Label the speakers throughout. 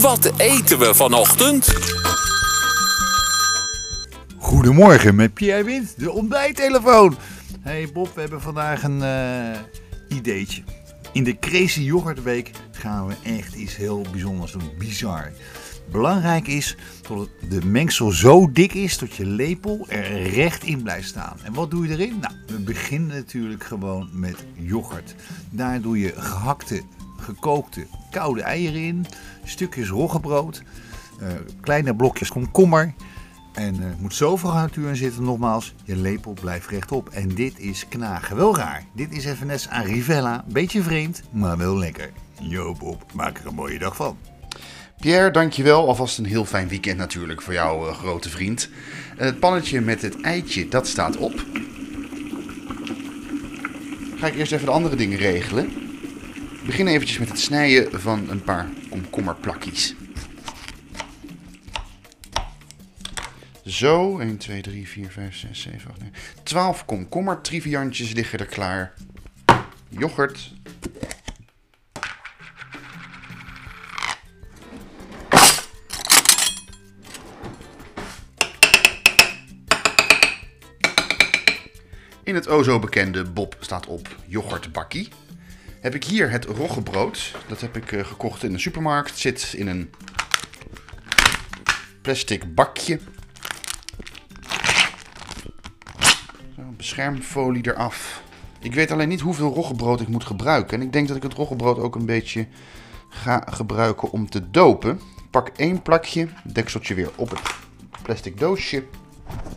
Speaker 1: Wat eten we vanochtend?
Speaker 2: Goedemorgen met Pierre Wind, de ontbijttelefoon. Hey Bob, we hebben vandaag een eh, ideetje. In de Crazy Yoghurt Week gaan we echt iets heel bijzonders doen. Bizar. Belangrijk is dat de mengsel zo dik is dat je lepel er recht in blijft staan. En wat doe je erin? Nou, we beginnen natuurlijk gewoon met yoghurt. Daar doe je gehakte, gekookte, koude eieren in, stukjes roggebrood, eh, kleine blokjes komkommer. En er moet zoveel garnituur in zitten, nogmaals, je lepel blijft rechtop. En dit is knagen. Wel raar. Dit is net aan Rivella. Beetje vreemd, maar wel lekker. Yo Bob, maak er een mooie dag van.
Speaker 3: Pierre, dankjewel. Alvast een heel fijn weekend natuurlijk voor jouw eh, grote vriend. Het pannetje met het eitje, dat staat op. Ga ik eerst even de andere dingen regelen. Ik begin eventjes met het snijden van een paar komkommerplakjes. Zo, 1, 2, 3, 4, 5, 6, 7, 8, 9. 12 komkommertriviantjes liggen er klaar. Yoghurt. In het o zo bekende Bob staat op yoghurtbakkie. Heb ik hier het roggebrood. Dat heb ik eh, gekocht in de supermarkt. Zit in een plastic bakje. Zo, beschermfolie eraf. Ik weet alleen niet hoeveel roggebrood ik moet gebruiken. En ik denk dat ik het roggebrood ook een beetje ga gebruiken om te dopen. Pak één plakje, dekseltje weer op het plastic doosje.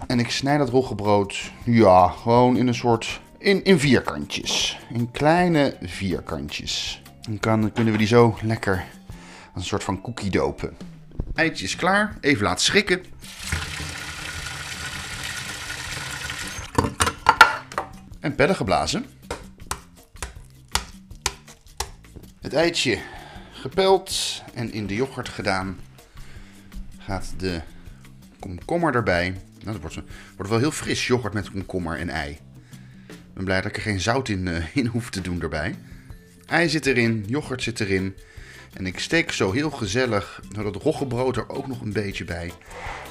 Speaker 3: En ik snij dat roggebrood, ja, gewoon in een soort, in, in vierkantjes. In kleine vierkantjes. Dan kunnen we die zo lekker als een soort van cookie dopen. Eitje is klaar, even laten schrikken. En pedden geblazen. Het eitje gepeld en in de yoghurt gedaan. Gaat de komkommer erbij. Nou, dat wordt, wordt wel heel fris, yoghurt met komkommer en ei. Ben blij dat ik er geen zout in, eh, in hoef te doen erbij. Ei zit erin, yoghurt zit erin. En ik steek zo heel gezellig dat roggebrood er ook nog een beetje bij.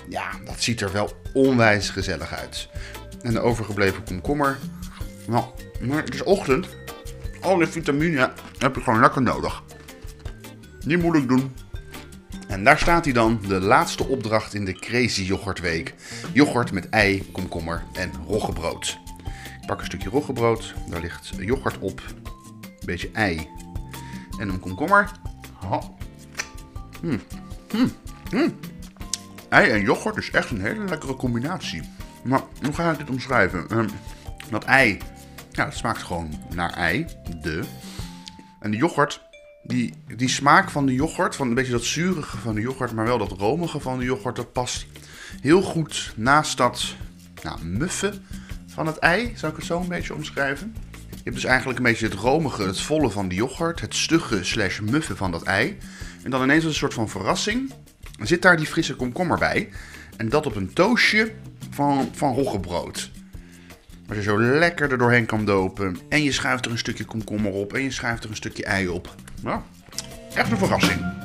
Speaker 3: Ja, dat ziet er wel onwijs gezellig uit. En de overgebleven komkommer. Nou, het is ochtend. Al die vitamine heb ik gewoon lekker nodig. Niet moeilijk doen. En daar staat hij dan, de laatste opdracht in de Crazy Yoghurt Week. Yoghurt met ei, komkommer en roggebrood. Pak een stukje roggebrood, daar ligt yoghurt op, een beetje ei en een komkommer. Hmm. Hmm. Hmm. Ei en yoghurt is echt een hele lekkere combinatie. Maar hoe ga ik dit omschrijven? Ehm, dat ei, ja, dat smaakt gewoon naar ei, de. En de yoghurt, die, die smaak van de yoghurt, van een beetje dat zurige van de yoghurt, maar wel dat romige van de yoghurt, dat past heel goed naast dat nou, muffe van het ei, zou ik het zo een beetje omschrijven. Je hebt dus eigenlijk een beetje het romige, het volle van de yoghurt, het stugge slash muffe van dat ei. En dan ineens als een soort van verrassing zit daar die frisse komkommer bij. En dat op een toastje van, van roggebrood. Waar je zo lekker er doorheen kan dopen. En je schuift er een stukje komkommer op. En je schuift er een stukje ei op. Nou, echt een verrassing.